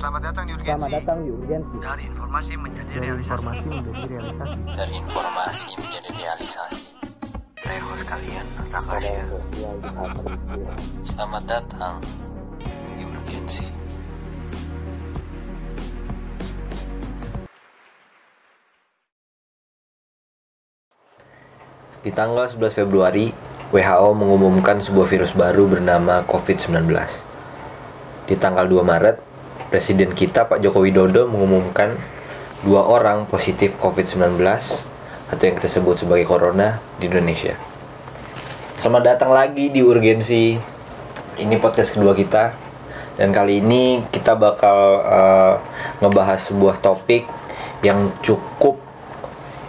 Selamat datang di Urgensi. Selamat datang di Urgensi. Dari informasi menjadi Dari realisasi. informasi menjadi realisasi. dari informasi menjadi realisasi. Saya host kalian, Rakasya. Selamat datang di Urgensi. Di tanggal 11 Februari, WHO mengumumkan sebuah virus baru bernama COVID-19. Di tanggal 2 Maret, Presiden kita Pak Joko Widodo mengumumkan dua orang positif COVID-19 atau yang kita sebut sebagai corona di Indonesia. Selamat datang lagi di Urgensi. Ini podcast kedua kita dan kali ini kita bakal eh, ngebahas sebuah topik yang cukup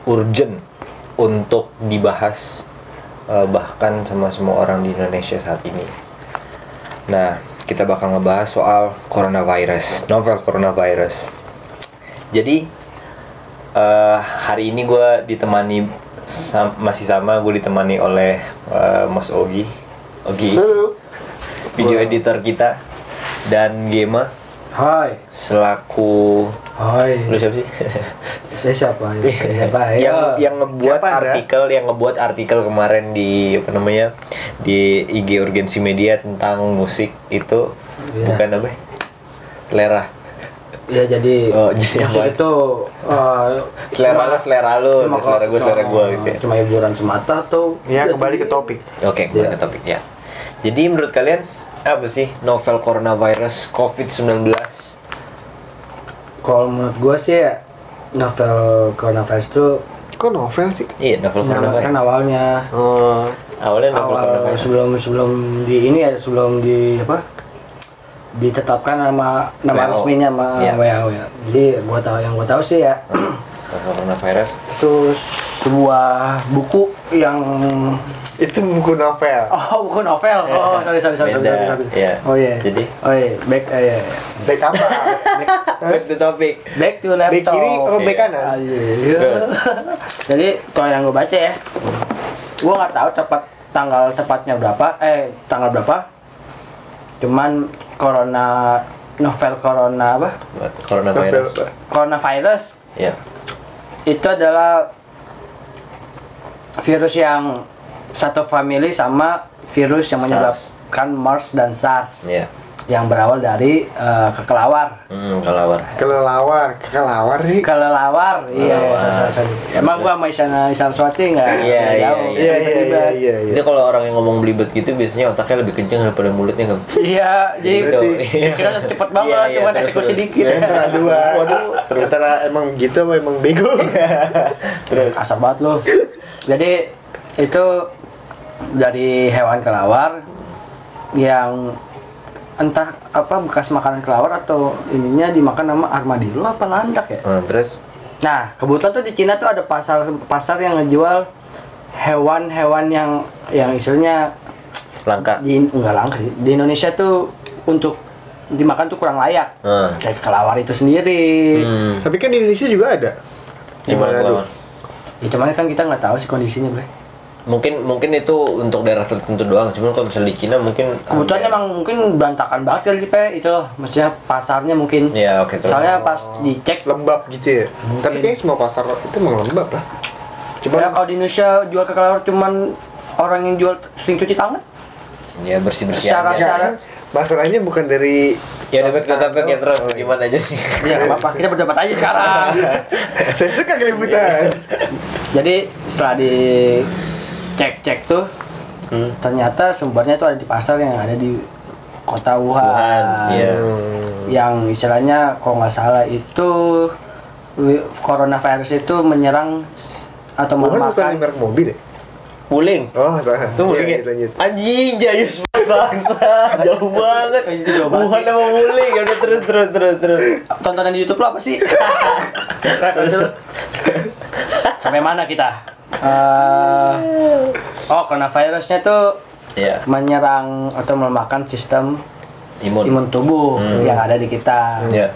urgent untuk dibahas eh, bahkan sama semua orang di Indonesia saat ini. Nah, kita bakal ngebahas soal coronavirus, novel coronavirus. Jadi eh, hari ini gue ditemani sam- masih sama gue ditemani oleh eh, Mas Ogi, Ogi, video editor kita. Dan Gema. Hai. selaku Hai. lu siapa sih? Saya siapa? Ya, saya siapa? yang Ya. yang ngebuat Siapa artikel yang ngebuat artikel kemarin di apa namanya di IG Urgensi Media tentang musik itu Iya. bukan apa ya? selera Ya jadi Oh, jadi musik apa? itu uh, selera lu selera lu cuma selera gue selera gue gitu ya Cuma hiburan semata atau Ya, kembali ke topik. oke kembali Iya. ke topik ya jadi menurut kalian apa sih novel coronavirus COVID-19 Kalau menurut gue sih ya, novel coronavirus itu Kok novel sih? iya novel yang kan coronavirus awalnya Oh, awalnya novel awal coronavirus sebelum sebelum di ini ya sebelum di apa ditetapkan nama nama WHO. resminya sama Iya. WHO ya. Jadi gua tahu yang gua tahu sih ya novel coronavirus itu sebuah buku yang itu buku novel. oh buku novel oh sorry sorry sorry sorry, Beda, sorry, sorry. iya. oh iya Jadi? oh iya back eh, iya, iya. Back apa? back to topic back to laptop Back kiri Oke. back kanan? Ah, iya. Terus? jadi kalau yang gue baca ya gue nggak tahu tepat tanggal tepatnya berapa eh tanggal berapa cuman corona novel corona apa Buat Novel. coronavirus coronavirus ya itu adalah virus yang satu family sama virus yang SARS. menyebabkan MERS dan SARS ya yang berawal dari eh, kekelawar hmm kelawar Kelelawar, kelelawar sih. kelelawar iya sorry, sorry, sorry. emang gua sama Isyana Isyana Swati nggak Iya, iya, jauh. Iya, iya, iya, iya, iya. Itu kalau orang yang ngomong belibet gitu biasanya otaknya lebih kenceng daripada mulutnya kan. Iya, jadi Gitu. kira cepet banget, Iya, iya, cuman terus, eksekusi terus. dikit. Antara dua. Waduh, Terus antara emang gitu emang bego? Terus Kasar banget lu. Jadi itu dari hewan kelawar yang entah apa bekas makanan kelawar atau ininya dimakan sama armadillo apa landak ya. Ah, terus Nah, kebetulan tuh di Cina tuh ada pasar pasar yang ngejual hewan-hewan yang yang istilahnya langka. di enggak langka sih. Di Indonesia tuh untuk dimakan tuh kurang layak. Ah. Kayak kelawar itu sendiri. Hmm. Tapi kan di Indonesia juga ada. Gimana tuh? kelawar? Ya cuman kan kita nggak tahu sih kondisinya, Bre. Mungkin mungkin itu untuk daerah tertentu doang. Cuman kalau misalnya di Cina mungkin Kebetulan hampir- emang mungkin berantakan banget kali Pe, itu loh. Maksudnya pasarnya mungkin. Ya, oke terus. Soalnya pas dicek Lembab gitu ya. Tapi kayaknya semua pasar itu emang lembab lah. Cuma Cuma kalau di Indonesia jual ke kelawar cuman orang yang jual sering cuci tangan. Ya bersih-bersih Secara- aja. enggak kan masalahnya bukan dari Ya dapat kata ya terus Oh, iya. gimana aja sih? Ya nggak apa-apa, kita berdebat aja sekarang. Saya suka keributan. Jadi setelah di cek-cek tuh Hmm. ternyata sumbernya tuh ada di pasar yang ada di kota Wuhan. Wuhan, iya. Yang istilahnya kalau nggak salah itu coronavirus itu menyerang atau Wuhan bukan memakan merek mobil ya? Wuling. Oh, salah. Itu Wuling Iya, ya? lanjut. Anjing, jayus bangsa. Jauh banget. Itu jauh banget Wuhan sama Wuling. Ya udah terus terus terus terus. tontonan di YouTube lo apa sih? Sampai mana kita? Eh, oh, coronavirusnya tuh Ya, menyerang atau melemahkan sistem imun. imun tubuh Hmm. yang ada di kita. Ya.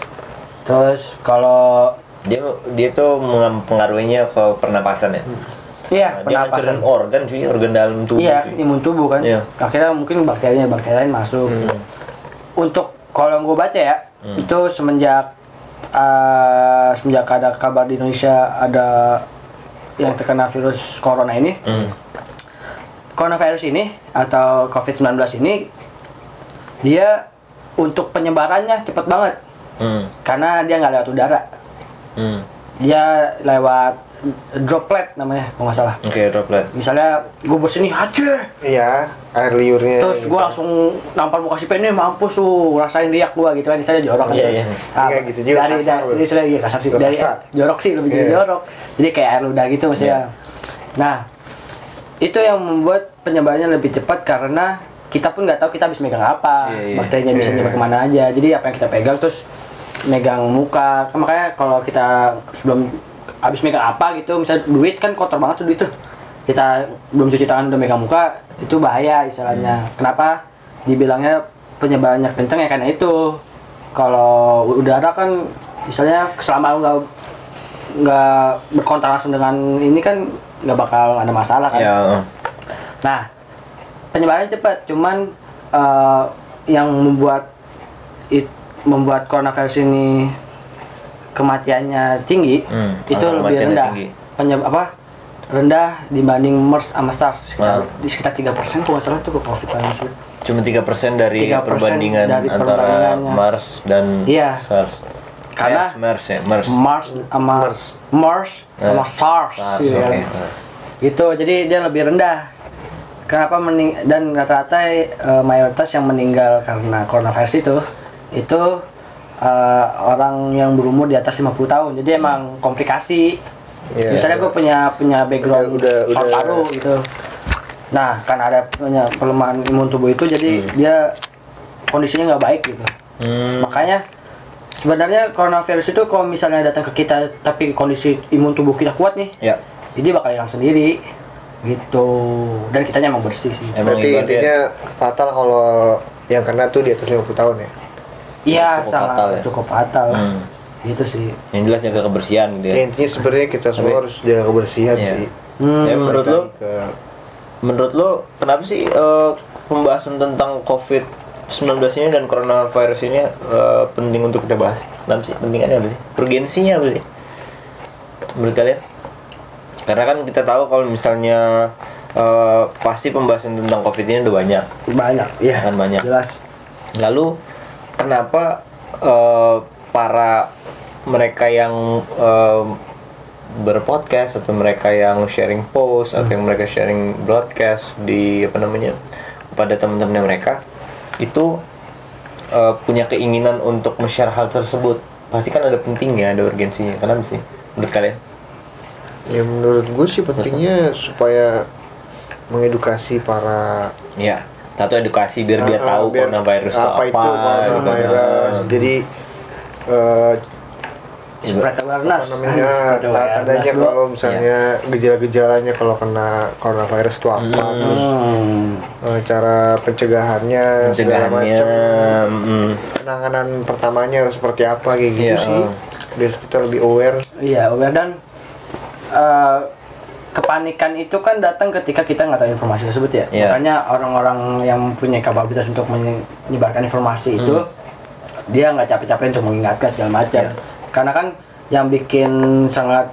Terus kalau Dia dia tuh mempengaruhinya ke pernapasan ya. iya Nah, pernapasan, organ cuy, organ dalam tubuh. iya imun tubuh kan. Iya. Akhirnya mungkin bakterinya bakteri lain masuk. Hmm. Untuk kalau gue baca ya, itu semenjak eh, semenjak ada kabar di Indonesia ada yang terkena virus corona ini Hmm. coronavirus ini atau COVID-19 ini dia untuk penyebarannya cepat banget Hmm. karena dia nggak lewat udara Hmm. dia lewat droplet namanya kalau nggak salah Oke, droplet. misalnya gue bersini aja Iya, air liurnya. terus gue langsung nampar muka si ini mampus tuh rasain riak gue gitu kan misalnya jorok kan Iya, tuh. iya. Ah, Iya, gitu juga, dari, kasar dari, istilahnya iya, kasar sih dari kasar. jorok sih lebih jadi Iya. jorok jadi kayak air ludah gitu maksudnya nah itu yang membuat penyebarannya lebih cepat karena kita pun nggak tahu kita habis megang apa Iya, iya. bakterinya bisa Iya. nyebar ke mana aja jadi apa yang kita pegang terus megang muka Kan makanya kalau kita sebelum habis megang apa gitu misalnya duit kan kotor banget tuh duit tuh. Kita belum cuci tangan udah megang muka itu bahaya istilahnya. Kenapa? Dibilangnya penyebarannya kenceng ya karena itu. Kalau udara kan misalnya selama nggak nggak berkontak langsung dengan ini kan nggak bakal ada masalah kan. Ya. Nah, penyebarannya cepat, cuman eh, yang membuat it, membuat coronavirus ini kematiannya tinggi Hmm, itu lebih rendah. tinggi. Penyeb apa? Rendah dibanding MERS sama SARS sekitar Wow. di sekitar 3% kalau nggak salah tuh ke Covid kan sih. Cuma 3% dari 3% perbandingan dari antara. Mars dan Iya. SARS. Karena- Eh, MERS ya, MERS. MERS sama MERS. MERS sama Eh, SARS, SARS, gitu kan. oke. Gitu, jadi dia lebih rendah. Kenapa mening dan rata-rata eh, mayoritas yang meninggal karena coronavirus itu itu eh, orang yang berumur di atas 50 tahun. Jadi emang komplikasi. Iya. Misalnya gue punya punya background Udah- udah- paru-paru gitu. Nah, karena ada punya pelemahan imun tubuh itu jadi dia kondisinya nggak baik gitu. Hmm. Makanya sebenarnya coronavirus itu kalau misalnya datang ke kita tapi kondisi imun tubuh kita kuat nih, Ya. jadi bakal hilang sendiri gitu. Dan kitanya emang bersih sih. Emang Berarti intinya fatal kalau yang kena tuh di atas 50 tahun ya. Iya, cukup sangat fatal ya. cukup fatal. Hmm. Gitu sih. Yang jelas jaga kebersihan gitu ya. Ya, intinya sebenarnya kita semua Tapi- harus jaga kebersihan Iya. sih. Hmm, Ya, menurut lo, ke menurut lo kenapa sih eh, pembahasan tentang COVID-19 ini dan coronavirus ini eh, penting untuk kita bahas? Kenapa sih? Pentingannya apa sih? Urgensinya apa sih? Menurut kalian? Karena kan kita tahu kalau misalnya eh, pasti pembahasan tentang COVID ini udah banyak. banyak, iya. Akan banyak. Jelas. Lalu kenapa eh, para mereka yang eh, berpodcast atau mereka yang sharing post atau yang mereka sharing broadcast di apa namanya kepada teman-teman mereka itu eh, punya keinginan untuk men-share hal tersebut. Pasti kan ada pentingnya ada urgensinya. Kenapa sih? Menurut kalian? Ya menurut gue sih pentingnya supaya mengedukasi para ya satu edukasi biar dia Ah, ah, tahu biar coronavirus itu apa, apa, itu gitu. coronavirus. Jadi eh, Spread awareness. apa namanya tandanya kalau misalnya gejala-gejalanya kalau kena coronavirus itu apa terus Hmm. eh, cara pencegahannya segala pencegahannya macam mm, penanganan pertamanya harus seperti apa kayak gitu Iya. sih biar kita lebih aware Iya, aware dan eh, kepanikan itu kan datang ketika kita nggak tahu informasi tersebut ya. Iya. Makanya orang-orang yang punya kapabilitas untuk menyebarkan informasi itu dia nggak capek-capek untuk mengingatkan segala macam. Iya. Karena kan yang bikin sangat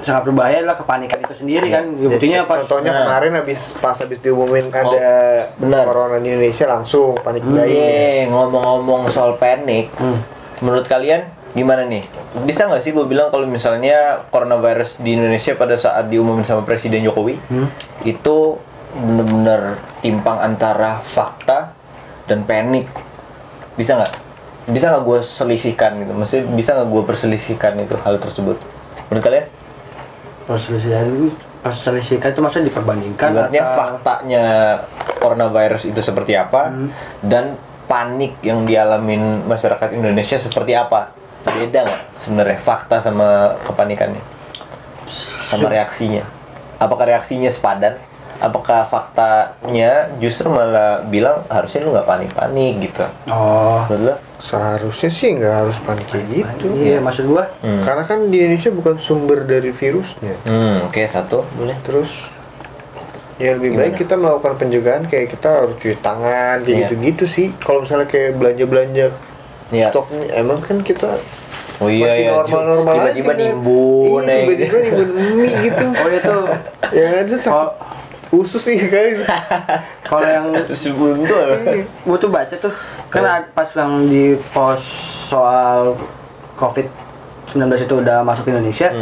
sangat berbahaya adalah kepanikan itu sendiri kan. Ya, buktinya pas contohnya Nah. kemarin habis pas habis diumumin ada benar. corona di Indonesia langsung panik Hmm, buying Iya, ngomong-ngomong soal panik, menurut kalian gimana nih? Bisa nggak sih gue bilang kalau misalnya coronavirus di Indonesia pada saat diumumin sama Presiden Jokowi itu bener-bener timpang antara fakta dan panik? Bisa nggak? Bisa nggak gue selisihkan gitu? Maksudnya bisa nggak gue perselisihkan itu hal tersebut? Menurut kalian? perselisihan perselisihan itu maksudnya diperbandingkan Ibaratnya atau- faktanya coronavirus itu seperti apa dan panik yang dialamin masyarakat Indonesia seperti apa? Beda nggak sebenarnya fakta sama kepanikannya? Sama reaksinya? Apakah reaksinya sepadan? Apakah faktanya justru malah bilang harusnya lu nggak panik-panik gitu? Oh. Lo? seharusnya sih nggak harus panik kayak gitu Iya, maksud gua karena kan di Indonesia bukan sumber dari virusnya Hmm, oke satu boleh. terus ya lebih baik kita melakukan pencegahan kayak kita harus cuci tangan kayak Iya. gitu-gitu sih kalau misalnya kayak belanja-belanja Iya. stoknya. Emang kan kita Oh iya, masih iya. normal-normal aja Tiba-tiba kan. nimbun, iya, ya, tiba-tiba nimbun mie gitu. Oh itu yang ada sakit kalau usus sih kan? Kalau yang Sebelum tuh apa? gue tuh baca tuh. Kan ada- pas yang di post soal covid 19 itu udah masuk Indonesia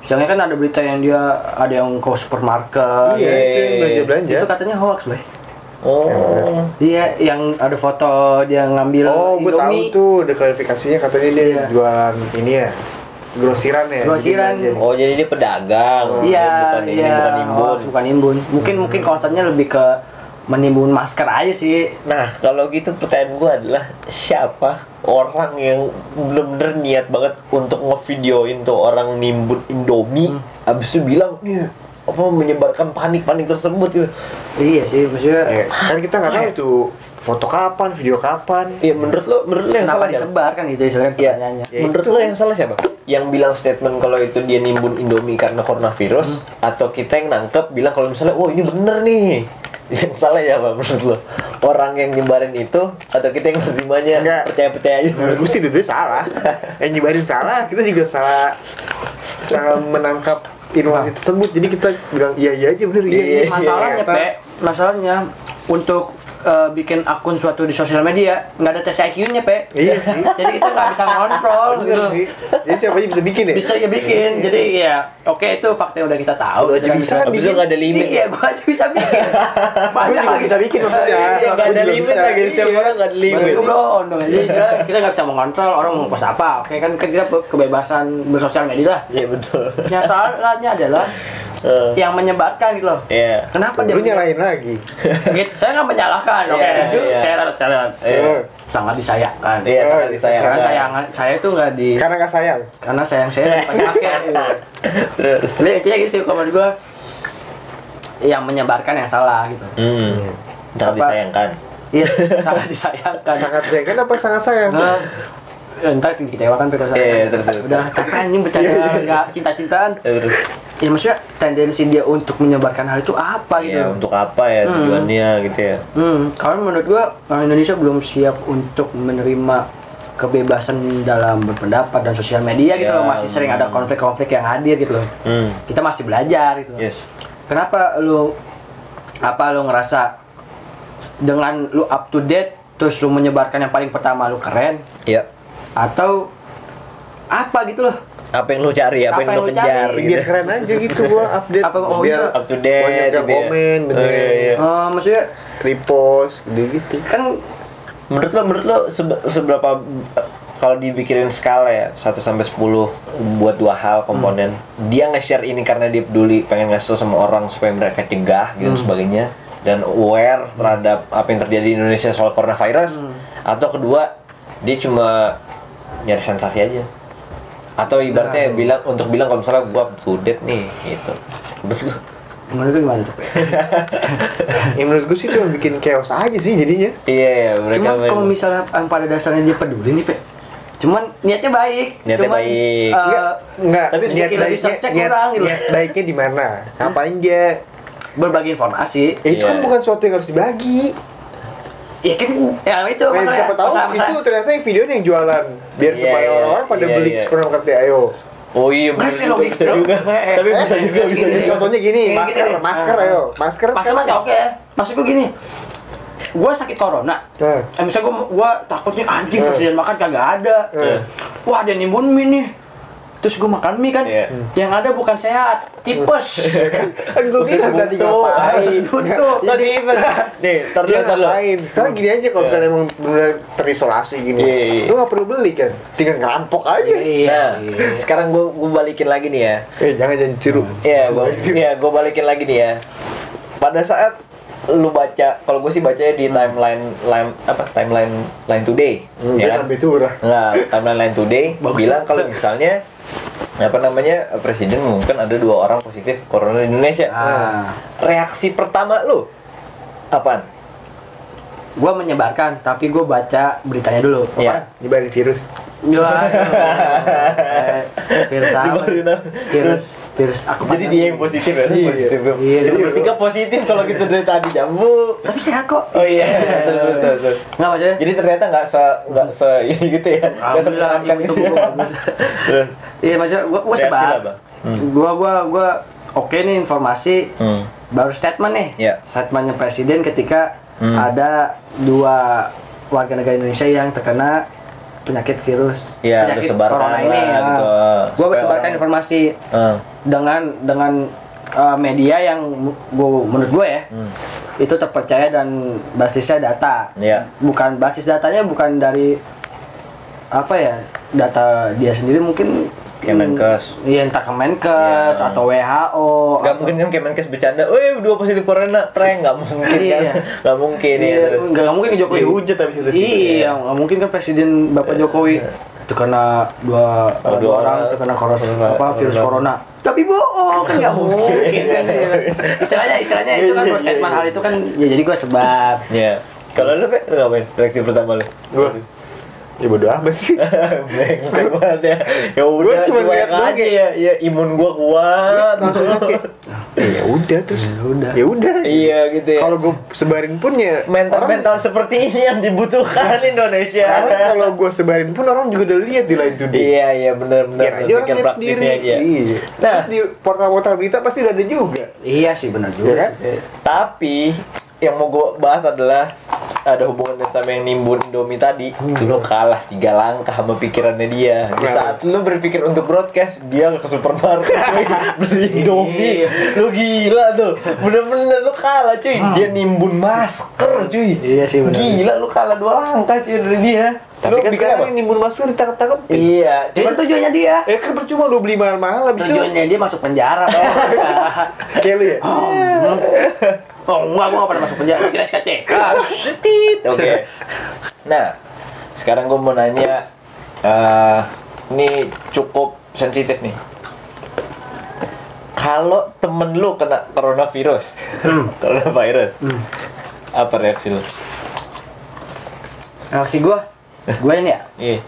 siangnya kan ada berita yang dia ada yang ke supermarket. Iya itu yang belanja belanja itu katanya hoax boy Oh. iya yang ada foto dia ngambil oh gue tahu tuh ada klarifikasinya katanya dia Iya. jualan ini ya grosiran ya Grosiran. Jadi belanja. Oh jadi dia pedagang. iya bukan ini iya bukan nimbun. hoax, bukan nimbun mungkin mungkin konsepnya lebih ke menimbun masker aja sih Nah kalau gitu pertanyaan gue adalah siapa orang yang bener-bener niat banget untuk ngevideoin tuh orang nimbun Indomie, abis itu bilang nih apa menyebarkan panik-panik tersebut gitu. iya sih maksudnya Eh, kan kita nggak tahu itu foto kapan video kapan Iya menurut lo menurut lo yang kenapa salah siapa? disebar kan itu istilahnya Iya. pertanyaannya Ya, Menurut lo yang salah siapa? Yang bilang statement kalau itu dia nimbun Indomie karena coronavirus atau kita yang nangkep bilang kalau misalnya wah ini bener nih. Yang salah ya apa menurut lo? Orang yang nyebarin itu atau kita yang menerimanya Enggak. percaya-percaya aja menurut gue sih dua salah yang nyebarin salah kita juga salah salah menangkap informasi tersebut. Jadi kita bilang iya iya aja bener. Iya Iya, iya masalahnya Ternyata- pe masalahnya untuk eh, bikin akun suatu di sosial media nggak ada tes IQ-nya pe. Iya sih. jadi kita nggak bisa ngontrol gitu. sih. Jadi siapa aja bisa bikin ya? Bisa ya bikin. Jadi ya oke itu fakta yang udah kita tahu. Udah aja bisa Habis itu nggak ada limit. iya. Gua aja bisa bikin. Banyak juga lagi bisa bikin maksudnya. Iya, nggak Gua ada limit bisa. lagi. Setiap Iya. orang nggak ada limit. Blown dong jadi kita, nggak bisa mengontrol. Orang mau post apa? Oke kan kan kita kebebasan bersosial media lah. Iya betul. yang salahnya adalah Eh, yang menyebarkan gitu loh Iya. kenapa dia lu nyalain lagi Gitu, saya nggak menyalahkan, oke. Iya, Itu iya. saya saya Iya. sangat disayangkan. Iya sangat Eh, disayangkan. Karena sayangan saya tuh nggak di karena gak sayang karena sayang saya pakai pakai. Terus. Tapi intinya gitu sih kalau gua yang menyebarkan yang salah gitu. Hmm. Sangat Apa? disayangkan. Iya, sangat disayangkan. sangat sayang kan apa sangat sayang Nah, ya, entar dikecewakan Peter saya. Iya, terus. Udah capek anjing bercanda nggak cinta-cintaan. Ya. Ya maksudnya tendensi dia untuk menyebarkan hal itu apa gitu. Ya, untuk apa ya tujuannya gitu ya? Hmm, karena menurut gua orang Indonesia belum siap untuk menerima kebebasan dalam berpendapat dan sosial media gitu Ya, loh masih sering ada konflik-konflik yang hadir gitu loh. Hmm. Kita masih belajar gitu. loh. Yes. Kenapa lu apa lu ngerasa dengan lu up to date terus lu menyebarkan yang paling pertama lu keren Iya. atau apa gitu loh? Apa yang lu cari? Apa, Apa yang yang lu lu cari? kejar? biar gitu? keren aja gitu gua update Apa- oh biar. Up to date. banyak yang gitu ya. komen Oh, bener iya, iya. Eh, maksudnya repost gitu gitu kan Menurut lo, menurut lo sebe- seberapa kalau dipikirin skala ya 1 sampai 10 buat dua hal komponen. Dia nge-share ini karena dia peduli pengen ngasih sama orang supaya mereka cegah gitu dan sebagainya dan aware terhadap apa yang terjadi di Indonesia soal coronavirus atau kedua dia cuma nyari sensasi aja atau ibaratnya bilang untuk bilang kalau misalnya gua date nih gitu Menurut lo? menurut lu gimana tuh? Ya menurut gue sih cuma bikin chaos aja sih jadinya iya iya mereka Cuman kalau misalnya yang pada dasarnya dia peduli nih, Pe. Cuman niatnya baik. Niatnya Cuman, baik. eh, Enggak, enggak. tapi niat baiknya, niat, kurang gitu. niat baiknya di mana? Ngapain dia? berbagi informasi. Ya, itu kan Iya. bukan sesuatu yang harus dibagi. Ya kan, ya itu masalahnya. siapa tahu Masalah- itu masalah- ternyata yang videonya yang jualan. Biar Iya, supaya iya. orang-orang pada Iya, beli iya. supermarket deh, ayo. Oh iya, bener sih, logik juga. Eh, Tapi eh, bisa eh, juga, bisa gini, juga. Contohnya gini, masker, gini. masker Ah. ayo. Masker Masker masih oke. Maksud gue gini. Gue sakit corona. Eh. Eh, misalnya gue gua takutnya anjing Eh. presiden makan kagak ada. Eh. Wah, ada nimbun mie nih. Terus gue makan mie kan, Iya. yang ada bukan sehat, tipes. Kan gue Usus bilang tadi ngapain. Usus buntu. Tadi Nih, ntar Dia dulu, ntar dulu. ngapain? Sekarang gini aja kalau misalnya emang benar terisolasi gini, Iya, iya. lu gak perlu beli kan, tinggal ngerampok aja. Iya Nah, sekarang gue gue balikin lagi nih ya. Eh jangan jangan curu. Iya, gue ya gue balikin lagi nih ya. Pada saat lu baca, kalau gue sih bacanya di timeline line apa timeline line today, Hmm, ya kan? turah. Nggak, timeline line today bilang kalau misalnya apa namanya presiden mengumumkan ada dua orang positif corona di Indonesia. Ah. Reaksi pertama lu apaan? gue menyebarkan tapi gue baca beritanya dulu Iya. Nyebarin virus. Apa? Virus, virus aku. Jadi dia yang positif ya, Iya. positif. Iya, Jadi dia bertiga positif kalau gitu dari tadi jambu. Tapi sehat kok. Oh iya, betul betul betul. Nggak maksudnya? Jadi ternyata nggak se nggak se ini gitu ya. Alhamdulillah, gitu tubuh ya. bagus. Iya maksudnya gua gua Reaksi sebar. Gua gua gua oke nih informasi. Hmm. Baru statement nih. Iya. Statementnya presiden ketika Hmm. ada dua warga negara Indonesia yang terkena penyakit virus Iya, lu penyakit sebarkan corona ini ya. gitu. Gua Supaya sebarkan orang- informasi Ah. dengan dengan uh, media yang gua menurut gue ya itu terpercaya dan basisnya data Hmm. Iya. bukan basis datanya bukan dari apa ya data dia sendiri mungkin Kemenkes. iya entah Kemenkes Iya. atau WHO Gak atau- mungkin kan Kemenkes bercanda, "Wih, dua positif corona, prank." Gak mungkin kan? Iya. Gak mungkin ya. Iya, nggak mungkin Jokowi Dihujat habis itu. Iya, nggak mungkin kan Presiden Bapak Jokowi terkena dua, Oh, dua dua orang orang. terkena koros Corona. apa virus Corona. Tapi bohong kan nggak mungkin kan. Istilahnya istilahnya itu kan Iya, iya, statement iya. hal itu kan ya jadi gua sebar. Iya. Kalau lu, Pe, lu ngapain? Reaksi pertama lu? Gua ya bodo amat sih. Brengsek banget ya. Ya udah, Gua cuma lihat doang aja ya. Ya imun gua kuat. Langsung kayak ya udah terus. Ya udah. Ya udah. Iya gitu ya. Kalau gue sebarin pun ya mental orang- mental seperti ini yang dibutuhkan Indonesia. Karena kalau gue sebarin pun orang juga udah lihat di lain today. Iya iya benar benar. Biar aja orang lihat praktisnya sendiri. Iya. Nah. Nah, di portal-portal berita pasti udah ada juga. Iya sih benar Ya juga. kan? sih. Tapi yang mau gue bahas adalah ada hubungannya sama yang nimbun Indomie tadi. Lu kalah tiga langkah sama pikirannya dia. Di saat lu berpikir untuk broadcast, dia ke supermarket beli Indomie. Lu gila tuh. Bener-bener lu kalah cuy. Dia nimbun masker cuy. Iya sih, bener. Gila lu kalah dua langkah cuy dari dia. Tapi lu kan sekarang yang nimbun masker ditangkap-tangkap. Iya, Itu cuman tujuannya dia. Eh kan percuma lu beli mahal-mahal habis itu Tujuannya dia masuk penjara, kayak lu ya. Oh enggak, gua gak pernah masuk penjara. Kira SKC. Ah, Setit. Oke. Nah, sekarang gue mau nanya, eh ini cukup sensitif nih. Kalau temen lu kena coronavirus, coronavirus, apa reaksi lu? Reaksi gua, gua ini ya. Iya,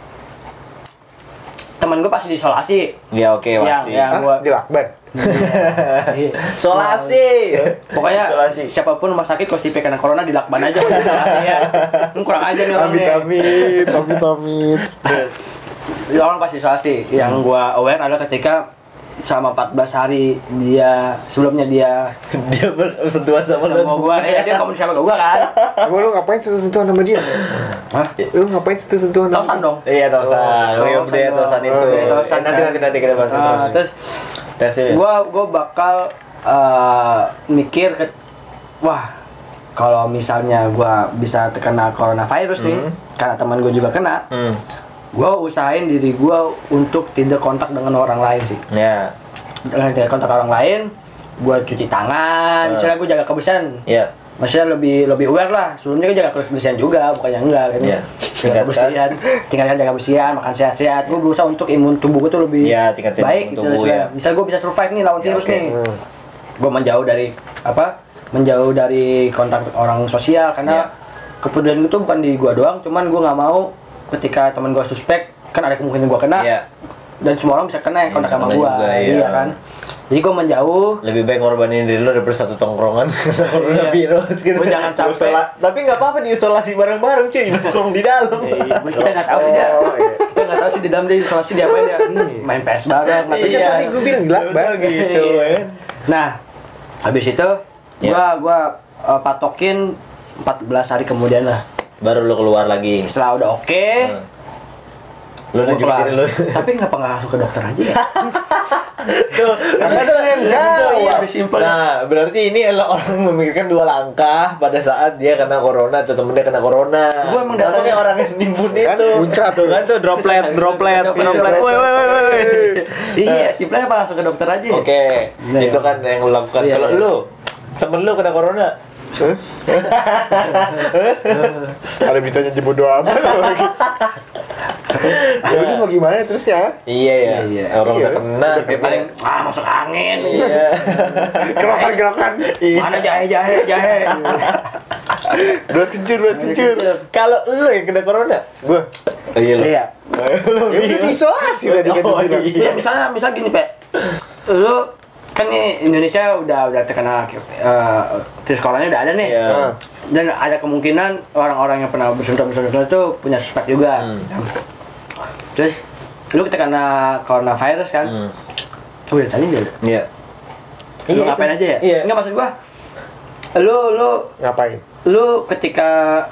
Temen gua pasti diisolasi. ya oke Yang pasti. yang Hah? gua Di lakban. Iya. Solasi. Pokoknya Isolasi. siapa pun rumah sakit kalau stipe kena corona dilakban aja kalau isolasi ya. Ini kurang aja nih orang Amit amit, amit amit. Orang pasti isolasi. Yang gua aware adalah ketika selama 14 hari dia sebelumnya dia Dia bersentuhan sama lu. sama gua eh dia komunikasi sama gua kan. Gua lu ngapain sentuhan sama dia? Hah? Lu ngapain sentuhan sama Tosan dong. Iya, tosan. Oh, iya, Tosan budaya dong. tosan itu. Oh, iya, tosan nanti kan. nanti nanti kita bahas Ah, terus. terus gua gua bakal eh, mikir ke wah kalau misalnya gua bisa terkena coronavirus nih karena teman gua juga kena Hmm. Gua usahain diri gua untuk tidak kontak dengan orang lain sih Ya. dengan tidak kontak orang lain gua cuci tangan Ah. misalnya gua jaga kebersihan Ya. maksudnya lebih lebih aware lah sebelumnya kan jaga kebersihan juga bukannya enggak kan Iya. jaga kebersihan tinggalkan jaga kebersihan makan sehat-sehat gua berusaha untuk imun tubuh gua tuh lebih tingkatin baik gitu tubuh, misalnya, ya. misalnya gua bisa survive nih lawan Ya, virus oke. nih gue menjauh dari apa menjauh dari kontak orang sosial karena Iya. kepedulian itu bukan di gua doang cuman gua nggak mau ketika teman gua suspek kan ada kemungkinan gua kena Iya. dan semua orang bisa kena yang Iya, kontak sama kena gua juga, iya. iya kan jadi gua menjauh lebih baik ngorbanin diri lo daripada satu tongkrongan coronavirus gitu. Gua jangan sampai- Isola- tapi nggak apa-apa diisolasi bareng-bareng cuy, nongkrong di dalam. Iya, kita nggak tahu sih dia Oh, iya. kita nggak tahu sih di dalam dia isolasi dia apain dia main PS bareng atau Iya, tadi gua bilang gelap banget. gitu kan. nah habis itu Ya. gua gua uh, patokin 14 hari kemudian lah Baru lo keluar lagi. setelah udah oke Lo gua nunjukin keluar. diri lo. tapi ngapa nggak langsung ke dokter aja ya Tuh, itu yang jauh. Iya, simpel. Nah, berarti ini adalah orang memikirkan dua langkah pada saat dia kena corona atau temen dia kena corona. Gua emang dasarnya- orang yang nimbun Kan itu. muncrat tuh. Kan tuh droplet, droplet, Droplet. droplet. Woi, woi, woi, woi. iya simpelnya apa langsung ke dokter aja Oke, Nah, itu iya. kan yang lo lakukan. Iya, Kalau iya. lu, temen lu kena corona, Ada beritanya di bodo amat lagi. Jadi mau gimana terusnya? iya ya, Iya, iya. orang Iya. udah kena, Udah kayak paling ah masuk angin Iya. Gerokan-gerokan. mana jahe jahe jahe Beras kencur, beras kencur. Kalau lu yang kena corona, Gua Iya lo. Iya. Ya udah diisolasi tadi kan Oh, dia bilang. iya. Ya misalnya misalnya gini, Pak. Lu kan nih Indonesia udah udah terkena uh, corona udah ada nih. Iya. Ah. Dan ada kemungkinan orang-orang yang pernah bersentuhan bersentuhan itu punya suspek juga. Hmm. Terus lu terkena coronavirus kan? Hmm. Udah tadi dia. Iya. Lu ngapain aja ya? Iya. Enggak maksud gua. Lu lu Ngapain? lu ketika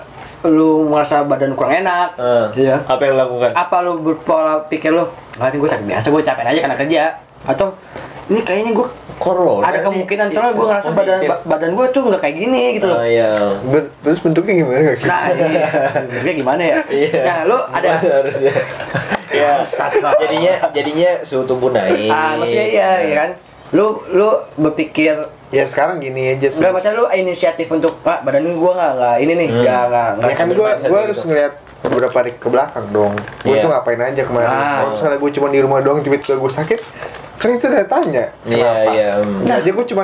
lu merasa badan kurang enak, Eh, gitu ya. Apa yang lakukan? apa lu berpola pikir lu nggak ini gue sakit biasa gue capek aja karena kerja atau ini kayaknya gue Corona. ada nih. kemungkinan soalnya gue ngerasa badan Positif. badan gue tuh nggak kayak gini gitu loh Oh iya. Ben- Terus bentuknya gimana? nah iya Bentuknya gimana ya Iya. nah lu ada Gimana harusnya. ya. jadinya jadinya suhu tubuh naik. ah maksudnya iya iya kan lu lu berpikir Ya sekarang gini aja sih. nggak maksudnya lu inisiatif untuk pak badan gue nggak nggak ini nih nggak nggak nggak Ya kan gue gue gitu. harus ngeliat beberapa hari ke belakang dong. Gue Iya. tuh ngapain aja kemarin. Ah. Kalau misalnya gue cuma di rumah doang tiba-tiba gue sakit, kan itu udah tanya. Iya, Kenapa? iya. hmm. Nah, dia gue cuma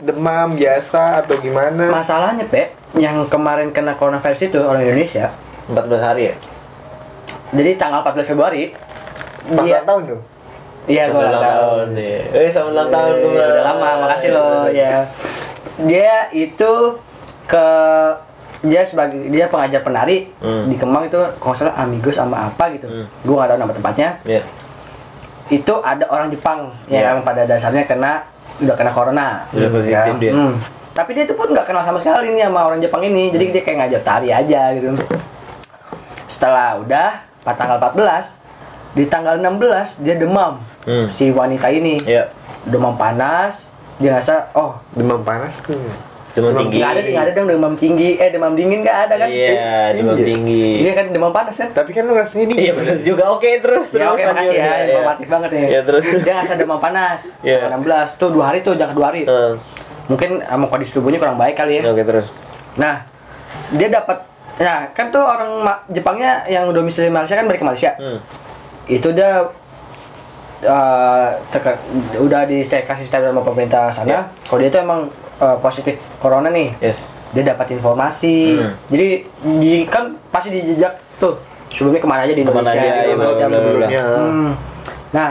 demam biasa atau gimana? masalahnya pe yang kemarin kena coronavirus itu orang Indonesia 14 hari ya? jadi tanggal 14 Februari Pas dia ulang tahun dong. iya gue ulang tahun nih. Eh, sama ulang tahun Eh, kemarin. Udah lama, makasih loh ya. Dia itu ke dia sebagai dia pengajar penari Hmm. di Kemang itu kalau salah Amigos sama apa gitu. Gue nggak tahu nama tempatnya. Iya. Itu ada orang Jepang Iya. yang pada dasarnya kena udah kena corona. Udah positif dia. Hmm. Tapi dia itu pun nggak kenal sama sekali nih sama orang Jepang ini. Jadi dia kayak ngajar tari aja gitu. Setelah udah pada tanggal 14 di tanggal 16 dia demam Hmm. si wanita ini Iya. demam panas dia ngerasa oh Demam panas tuh. Demam tinggi. nggak ada nggak ada dong demam tinggi eh demam dingin nggak ada kan Iya, demam Iya. tinggi. iya kan demam panas kan Tapi kan lu rasanya dingin. Iya benar juga. Oke, terus terus. ya oke lanjut. makasih ya Iya, iya. informatif banget nih Iya, terus. dia ngerasa demam panas Iya. tanggal 16 tuh dua hari tuh jangan dua hari Eh, mungkin um, kondisi tubuhnya kurang baik kali ya Oke, terus. nah dia dapat nah kan tuh orang Jepangnya yang domisili Malaysia kan balik ke Malaysia Hmm. itu dia uh, terke- udah di kasih step sama pemerintah sana Iya. kalau dia tuh emang uh, positif corona nih Yes. dia dapat informasi Hmm. jadi di kan pasti dijejak tuh sebelumnya ke mana aja di Ke mana Indonesia aja, bla, bla. sebelumnya. Hmm. nah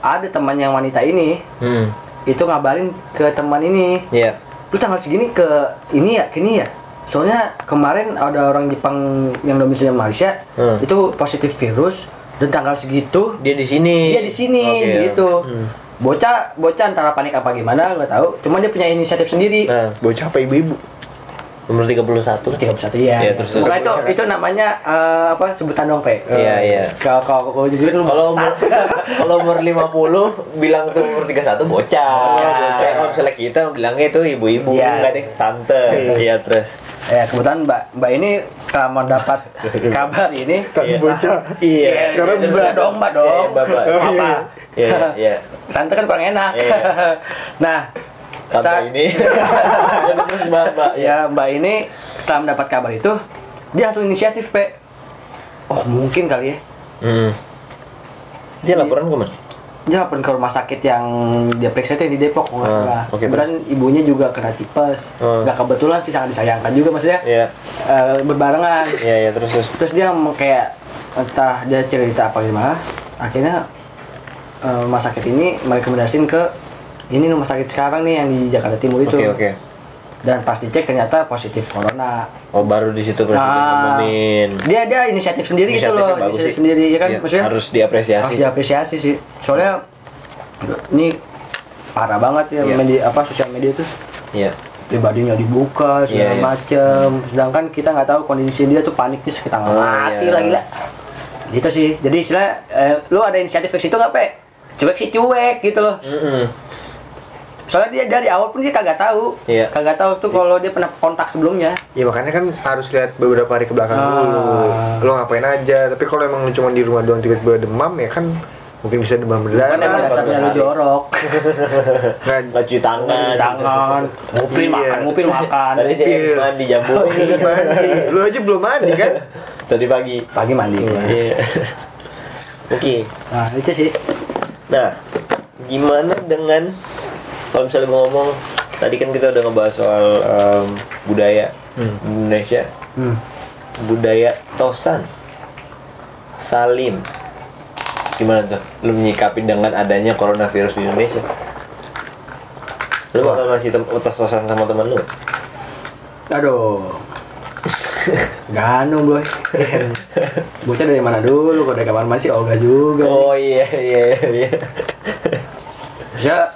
ada teman yang wanita ini Hmm. itu ngabarin ke teman ini Iya. lu tanggal segini ke ini ya ke ini ya soalnya kemarin ada orang Jepang yang domisili Malaysia Hmm. itu positif virus dan tanggal segitu Dia di sini. dia di sini Oke. gitu Hmm. bocah bocah antara panik apa gimana nggak tahu cuman dia punya inisiatif sendiri Nah, Bocah apa ibu-ibu? nomor 31. tiga satu ya. Iya, terus- terus. itu itu namanya eh, apa sebutan dong pe. Iya, iya. Kalau kalau kalau lu Kalau umur kalau umur 50 bilang tuh umur 31 bocah. Bocah. bocah. Kalau misalnya kita bilangnya itu ibu-ibu, Iya. enggak deh tante. Iya, terus. Ya kebetulan mbak mbak ini setelah mendapat kabar ini Tadi Iya. bocah. Iya. Sekarang Iya, mbak dong mbak dong. Iya, mbak, mbak. Apa? Iya, iya, iya. Tante kan kurang enak. Iya. nah, Tante setelah- ini. Mbak, mbak. ya mbak ini setelah mendapat kabar itu dia langsung inisiatif pe. Oh mungkin kali ya. Hmm. Dia laporan ke mana? Dia laporin ke rumah sakit yang dia periksa itu yang di Depok nggak Ah, salah. oke, Kebetulan ibunya juga kena tipes. Ah. Nggak kebetulan sih sangat disayangkan juga maksudnya. Iya. eh, berbarengan. Iya, iya, terus terus. Terus dia mau kayak entah dia cerita apa gimana. Akhirnya eh, rumah sakit ini merekomendasiin ke ini rumah sakit sekarang nih yang di Jakarta Timur itu. Oke, oke. Dan pas dicek ternyata positif corona. Oh, baru di situ berarti dia Nah, ngumumin. dia dia inisiatif sendiri gitu loh, inisiatif sih. sendiri ya kan Iya, maksudnya harus diapresiasi. harus diapresiasi sih. Soalnya ini parah banget ya Iya. media apa sosial media tuh Iya. pribadinya dibuka segala Iya, iya. macem sedangkan kita nggak tahu kondisi dia tuh paniknya sekitar Oh, mati iya. lah gila gitu sih jadi istilah eh, lu ada inisiatif ke situ nggak pe cuek sih cuek gitu loh Mm-mm. Soalnya dia dari awal pun dia kagak tahu Iya. kagak tahu tuh kalau dia pernah kontak sebelumnya Ya makanya kan harus lihat beberapa hari ke belakang Ah. dulu. Lo ngapain aja. Tapi kalau emang lu cuma di rumah doang tiba-tiba demam ya kan mungkin bisa demam kan berdarah. emang dasarnya lu jorok Nggak cuci tangan. Cuci tangan ngupil Iya. makan ngupil makan Tadi dia Iya. habis mandi jambu. mandi. Lu aja belum mandi kan? Tadi pagi. pagi mandi Iya. Oke. nah itu sih Nah, gimana dengan kalau misalnya gue ngomong tadi kan kita udah ngebahas soal em, budaya Indonesia, hmm. budaya tosan. Salim gimana tuh lu menyikapi dengan adanya coronavirus di Indonesia lu bakal masih tem- tos-tosan sama temen lu Aduh. Ganu boy. Bocah dari mana dulu? Kalau dari kamar mandi sih Olga juga. oh iya iya iya Bisa.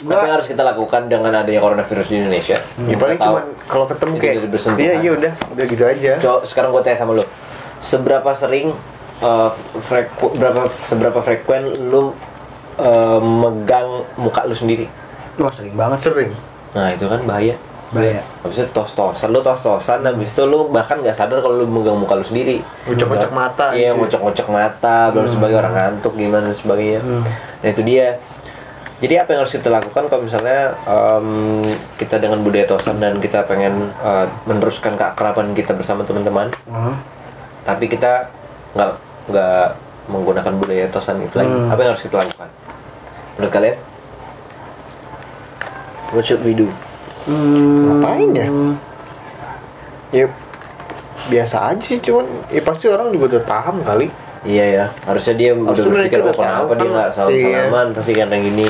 Apa yang Gua harus kita lakukan dengan adanya coronavirus di Indonesia Ya paling cuman kalau ketemu kayak jadi bersentuhan. iya iya udah udah gitu aja. Coba sekarang gue tanya sama lu seberapa sering uh, freku- berapa seberapa frekuen lu uh, megang muka lu sendiri wah sering banget. Sering. nah itu kan bahaya Bahaya. Habis itu tos-tosan, lu tos-tosan, habis itu lu bahkan nggak sadar kalau lu megang muka lu sendiri. Ngocok-ngocok mata Iya, gitu. ngocok-ngocok mata, belum sebagai orang ngantuk gimana dan sebagainya. Nah itu dia. Jadi apa yang harus kita lakukan kalau misalnya em, kita dengan budaya tosan dan kita pengen eh, meneruskan keakraban kita bersama teman-teman, Hmm. tapi kita nggak nggak menggunakan budaya tosan itu lagi. Apa yang harus kita lakukan? Menurut kalian? What should we do? Hmm. Ngapain ya? Ya biasa aja sih cuman ya pasti orang juga udah paham kali. Iya ya, harusnya dia udah Harusnya berpikir mereka oh udah kenapa dia kan. nggak salah Iya. salaman pasti karena gini.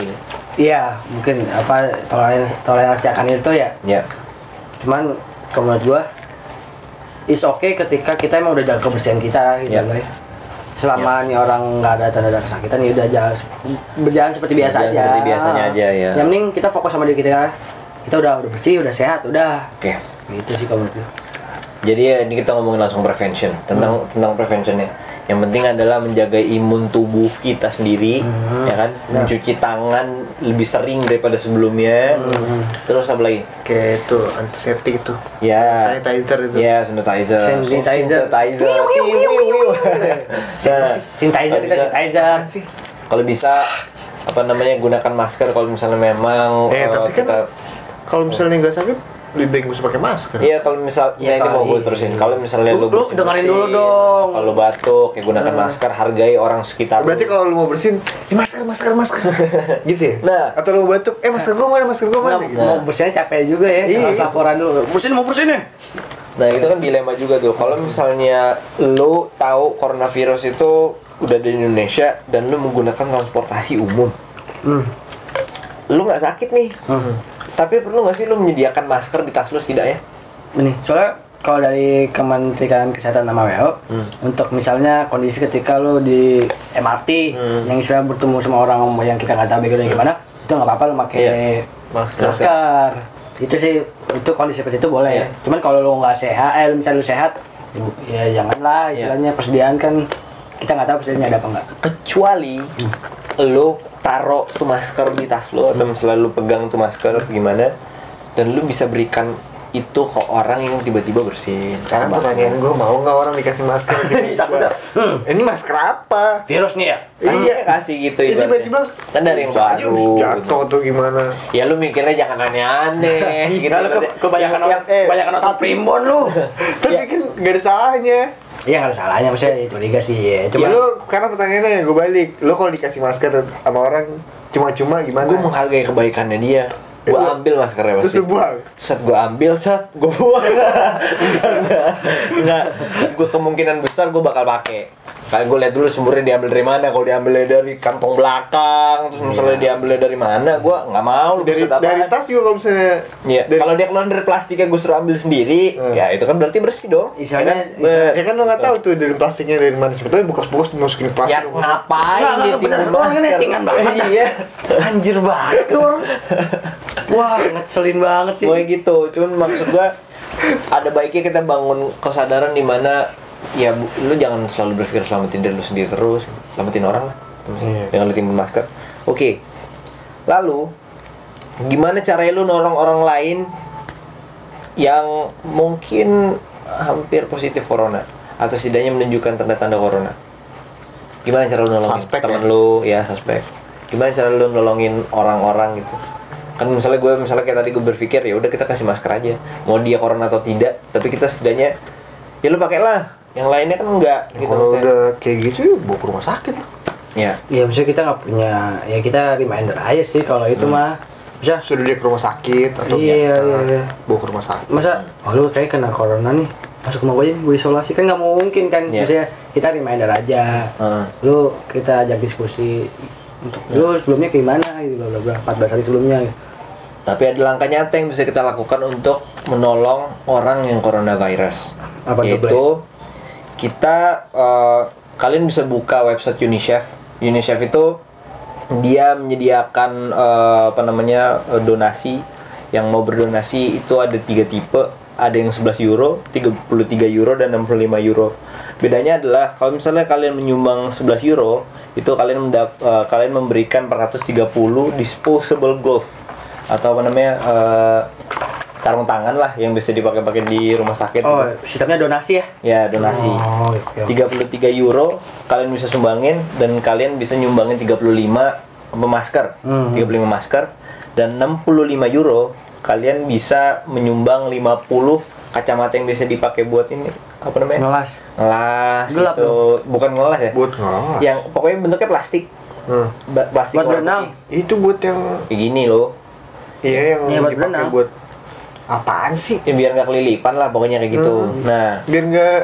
Iya, mungkin apa toleransi toleransi akan itu ya. Ya, Cuman kalau menurut gua is okay ketika kita emang udah jaga kebersihan kita gitu Ya. loh ya. Selama nih orang nggak ada tanda-tanda kesakitan ya udah jalan berjalan seperti biasa Berjalan aja. seperti biasanya aja, ya. Yang penting kita fokus sama diri kita. Kita udah udah bersih, udah sehat, udah. oke. Gitu sih kalau menurut gua. Jadi ya ini kita ngomongin langsung prevention tentang tentang preventionnya. Yang penting adalah menjaga imun tubuh kita sendiri, ya kan? Mencuci tangan lebih sering daripada sebelumnya. Terus apa lagi? Kayak itu antiseptik itu. Ya. Sanitizer itu. Ya, sanitizer. Sanitizer. Sanitizer. Nah, Sanitizer bisa- sanitizer. Kalau bisa apa namanya gunakan masker kalau misalnya memang Eh eh, tapi kan kita kalau misalnya nggak sakit lebih baik usah pakai masker. Iya kalau misal nah ini mau gue terusin kalau misalnya Lu- lu, lu dengerin dulu dong. Nah. kalau batuk ya gunakan masker hargai orang sekitar Berarti kalau lu mau bersin, eh masker masker masker, gitu ya? Nah. atau lu batuk, eh masker gua mana masker gua mana? Nah, Gitu. mau bersihnya capek juga ya, Iya. harus laporan dulu. Bersihin mau bersihin nih. nah itu kan dilema juga tuh kalau misalnya lu tahu coronavirus itu udah di Indonesia dan lu menggunakan transportasi umum Hmm. lu nggak sakit nih tapi perlu nggak sih lu menyediakan masker di tas lu setidaknya? Ini, soalnya kalau dari Kementerian Kesehatan sama WHO untuk misalnya kondisi ketika lo di MRT yang istilah bertemu sama orang yang kita nggak tahu backgroundnya gimana itu nggak apa-apa lo pakai Iya. Masker. masker. Itu sih itu kondisi seperti itu boleh. Iya. ya cuman kalau lo nggak sehat eh misalnya lo sehat ya ya janganlah istilahnya persediaan kan kita nggak tahu persediaannya ada apa nggak. Kecuali lu taruh tuh masker di tas lu atau misalnya lu pegang tuh masker gimana dan lu bisa berikan itu ke orang yang tiba-tiba bersin Sekarang pertanyaan gua mau nggak orang dikasih masker? Gitu. Hmm, Ini masker apa? virus nih ya kasih iya kasih gitu ibaratnya. tiba-tiba kan dari yang baru gitu. jatuh atau gimana? ya lu mikirnya jangan aneh-aneh gitu Kalau ke, kebanyakan orang eh, kebanyakan nonton tapi- primbon lu Tapi kan nggak ada salahnya. Iya nggak ada salahnya maksudnya itu liga sih ya. Cuma Cuma lu karena pertanyaannya gue balik, lu kalau dikasih masker sama orang cuma-cuma gimana? gue menghargai kebaikannya dia. Gue lu- ambil maskernya Terus pasti lu buang. set gue ambil set gue buang. Enggak enggak enggak gue kemungkinan besar gue bakal pakai Kayak gue lihat dulu sumbernya diambil dari mana. Kalau diambilnya dari kantong belakang, terus misalnya diambilnya dari mana, gue nggak mau. Lu dari dari tas juga kalau misalnya Iya. dari- Kalau dia keluar dari plastiknya gue suruh ambil sendiri, Hmm. ya itu kan berarti bersih dong. Istilahnya- Ya kan? ya kan lo nggak tahu tuh dari plastiknya dari mana sebetulnya bekas-bekas dimasukin plastik Ya ngapain Nggak, nggak, dia bener, masker? nettingan banget. Iya. Anjir banget orang. Wah, ngeselin banget sih. Pokoknya gitu, cuman maksud gua ada baiknya kita bangun kesadaran di mana ya bu- lu jangan selalu berpikir selamatin diri lu sendiri terus, selamatin orang lah. Iya. Jangan lu timbun masker. Oke. Lalu gimana caranya lu nolong orang lain yang mungkin hampir positif corona atau setidaknya menunjukkan tanda-tanda corona? Gimana cara lu nolongin Suspek temen ya? lu ya suspek? Gimana cara lu nolongin orang-orang gitu? Kan misalnya gue misalnya kayak tadi gue berpikir ya udah kita kasih masker aja. Mau dia corona atau tidak, tapi kita setidaknya ya lu pakailah. Yang lainnya kan enggak gitu kalau maksudnya. udah kayak gitu ya bawa ke rumah sakit lah Ya. Ya maksudnya kita nggak punya, ya kita reminder aja sih kalau itu mah. Bisa sudah dia ke rumah sakit atau Iya, iya, iya. bawa ke rumah sakit masa oh lu kayak kena corona nih masuk rumah gue aja gue isolasi kan nggak mungkin kan Iya. misalnya kita reminder aja Heeh. lu kita ajak diskusi untuk lu sebelumnya gimana gitu bla bla bla 14 hari sebelumnya gitu. Tapi ada langkah nyata yang bisa kita lakukan untuk menolong orang yang coronavirus. Apa Yaitu kita eh, kalian bisa buka website UNICEF. UNICEF itu dia menyediakan eh, apa namanya eh, donasi. Yang mau berdonasi itu ada tiga tipe. Ada yang 11 euro 33 euro dan 65 euro. Bedanya adalah kalau misalnya kalian menyumbang 11 euro itu kalian mendap- eh, kalian memberikan 430 disposable glove atau apa namanya eh, sarung tangan lah yang bisa dipakai-pakai di rumah sakit oh sistemnya donasi ya? Ya donasi. Oh, oke, oke. 33 euro kalian bisa sumbangin dan kalian bisa nyumbangin 35 apa masker. Hmm. 35 masker dan 65 euro kalian bisa menyumbang 50 kacamata yang bisa dipakai buat ini apa namanya? Ngelas. Ngelas Gelap itu bukan ngelas ya? Buat ngelas. Yang pokoknya bentuknya plastik. Hmm. Ba- plastik Buat berenang. itu buat yang kayak gini loh. Iya yang Iya, buat dipakai berenang. buat apaan sih ya, biar nggak kelilipan lah pokoknya kayak gitu Hmm. nah biar nggak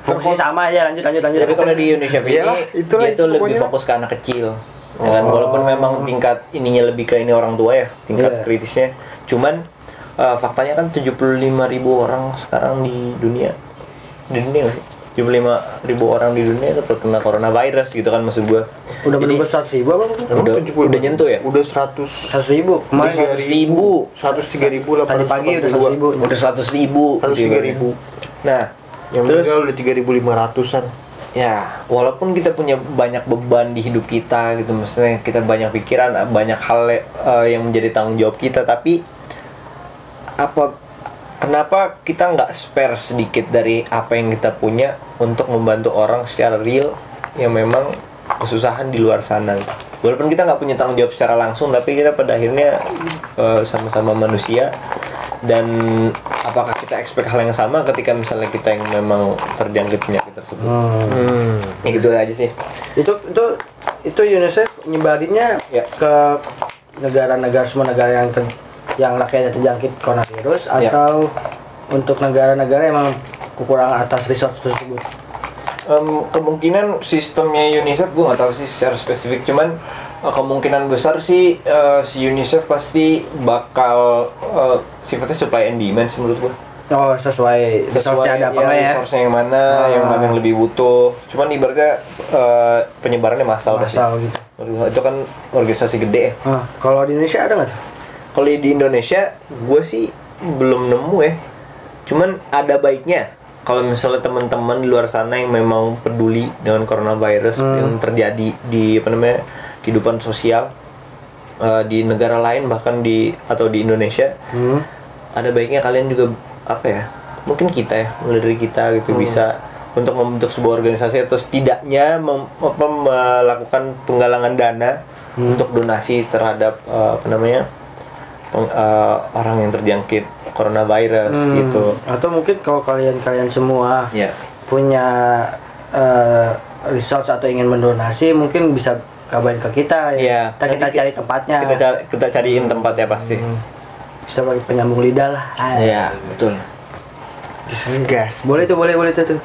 fungsi sama aja lanjut lanjut lanjut Tapi kalau di Indonesia ini Iyalah, itulah dia itu lebih pokoknya. fokus ke anak kecil. Ya kan? Oh. Walaupun memang tingkat ininya lebih ke ini orang tua ya, tingkat Iya. kritisnya. Cuman eh, faktanya kan 75.000 ribu orang sekarang di dunia. Di dunia sih? 75 ribu orang di dunia itu terkena coronavirus gitu kan maksud gua. udah Jadi, menembus seratus ribu apa Udah- 70 udah nyentuh ya? Udah 100 seratus ribu kemarin 100 ribu. 103 ribu tadi pagi udah seratus ribu udah 100 ribu. 103 ribu Nah, Yang terus meninggal udah 3500an ya walaupun kita punya banyak beban di hidup kita gitu maksudnya kita banyak pikiran banyak hal eh, yang menjadi tanggung jawab kita tapi apa kenapa kita nggak spare sedikit dari apa yang kita punya untuk membantu orang secara real yang memang kesusahan di luar sana walaupun kita nggak punya tanggung jawab secara langsung tapi kita pada akhirnya eh, sama-sama manusia dan apakah kita expect hal yang sama ketika misalnya kita yang memang terjangkit penyakit tersebut hmm. ya gitu aja sih itu itu itu UNICEF nyebarinnya Ya. ke negara-negara semua negara yang ter, yang rakyatnya terjangkit coronavirus Ya. atau untuk negara-negara yang kekurangan atas resource tersebut Em, kemungkinan sistemnya UNICEF gue nggak tahu sih secara spesifik cuman eh, kemungkinan besar sih eh, si UNICEF pasti bakal eh, sifatnya supply and demand sih menurut gue oh sesuai resource ada apa nggak ya resource yang mana Ah. yang mana yang lebih butuh cuman ibaratnya eh, penyebarannya massal sih. Massal gitu. itu kan organisasi gede ya Ah, kalau di Indonesia ada nggak tuh kalau di Indonesia gue sih belum nemu ya. Cuman ada baiknya. Kalau misalnya teman-teman di luar sana yang memang peduli dengan coronavirus yang terjadi di apa namanya kehidupan sosial eh, di negara lain bahkan di atau di Indonesia Hmm. ada baiknya kalian juga apa ya mungkin kita ya mulai dari kita gitu bisa untuk membentuk sebuah organisasi atau setidaknya mem- apa, melakukan penggalangan dana untuk donasi terhadap eh, apa namanya eh, orang yang terjangkit coronavirus Hmm. gitu. Atau mungkin kalau kalian-kalian semua ya punya eh, resource atau ingin mendonasi mungkin bisa kabarin ke kita ya. Kita, kita nanti cari tempatnya. kita cari kita cariin tempatnya pasti. Sebagai penyambung lidah lah. Ah. Iya betul. Gas. Boleh tuh boleh boleh tuh tuh.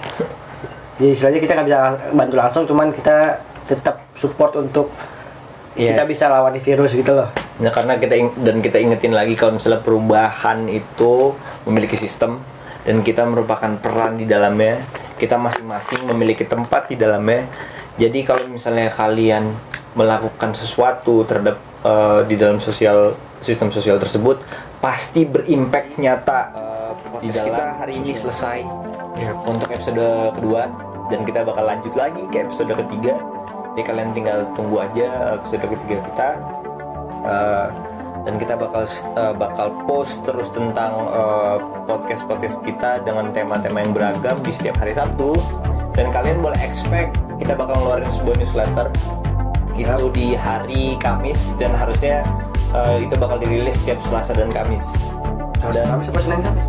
Ya istilahnya kita nggak bisa bantu langsung cuman kita tetap support untuk Yes. kita bisa lawan virus gitu loh Nah, karena kita dan kita ingetin lagi kalau misalnya perubahan itu memiliki sistem dan kita merupakan peran di dalamnya, kita masing-masing memiliki tempat di dalamnya. Jadi kalau misalnya kalian melakukan sesuatu terhadap eh, di dalam sosial sistem sosial tersebut, pasti berimpact nyata. Eh, di dalam kita hari ini selesai Ya. untuk episode kedua dan kita bakal lanjut lagi ke episode ketiga. Jadi kalian tinggal tunggu aja episode ketiga kita. Uh, dan kita bakal uh, bakal post terus tentang podcast podcast kita dengan tema-tema yang beragam di setiap hari Sabtu dan kalian boleh expect kita bakal ngeluarin sebuah newsletter itu di hari Kamis dan harusnya uh, itu bakal dirilis setiap Selasa dan Kamis Selasa Dan- Kamis apa Senin Kamis?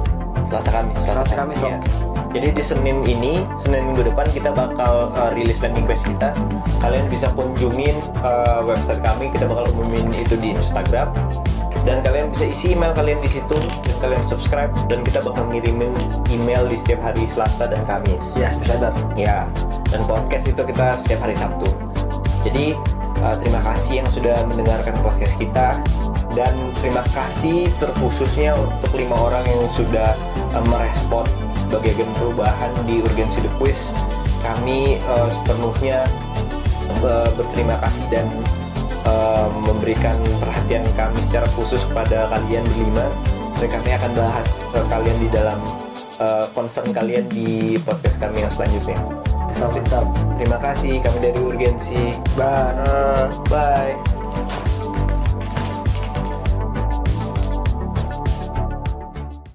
Selasa Kamis Selasa Kamis, iya. Jadi di Senin ini, Senin minggu depan kita bakal uh, rilis landing page kita. Kalian bisa kunjungin uh, website kami, kita bakal umumin itu di Instagram. dan kalian bisa isi email kalian di situ dan kalian subscribe dan kita bakal ngirimin email di setiap hari Selasa dan Kamis Ya, bisa datang. ya dan podcast itu kita setiap hari Sabtu jadi uh, terima kasih yang sudah mendengarkan podcast kita dan terima kasih terkhususnya untuk lima orang yang sudah uh, merespon bagian perubahan di urgensi the quiz kami uh, sepenuhnya uh, berterima kasih dan uh, memberikan perhatian kami secara khusus kepada kalian berlima dan kami akan bahas uh, kalian di dalam uh, concern kalian di podcast kami yang selanjutnya Mantap. Terima kasih kami dari Urgensi. Bye. Bye.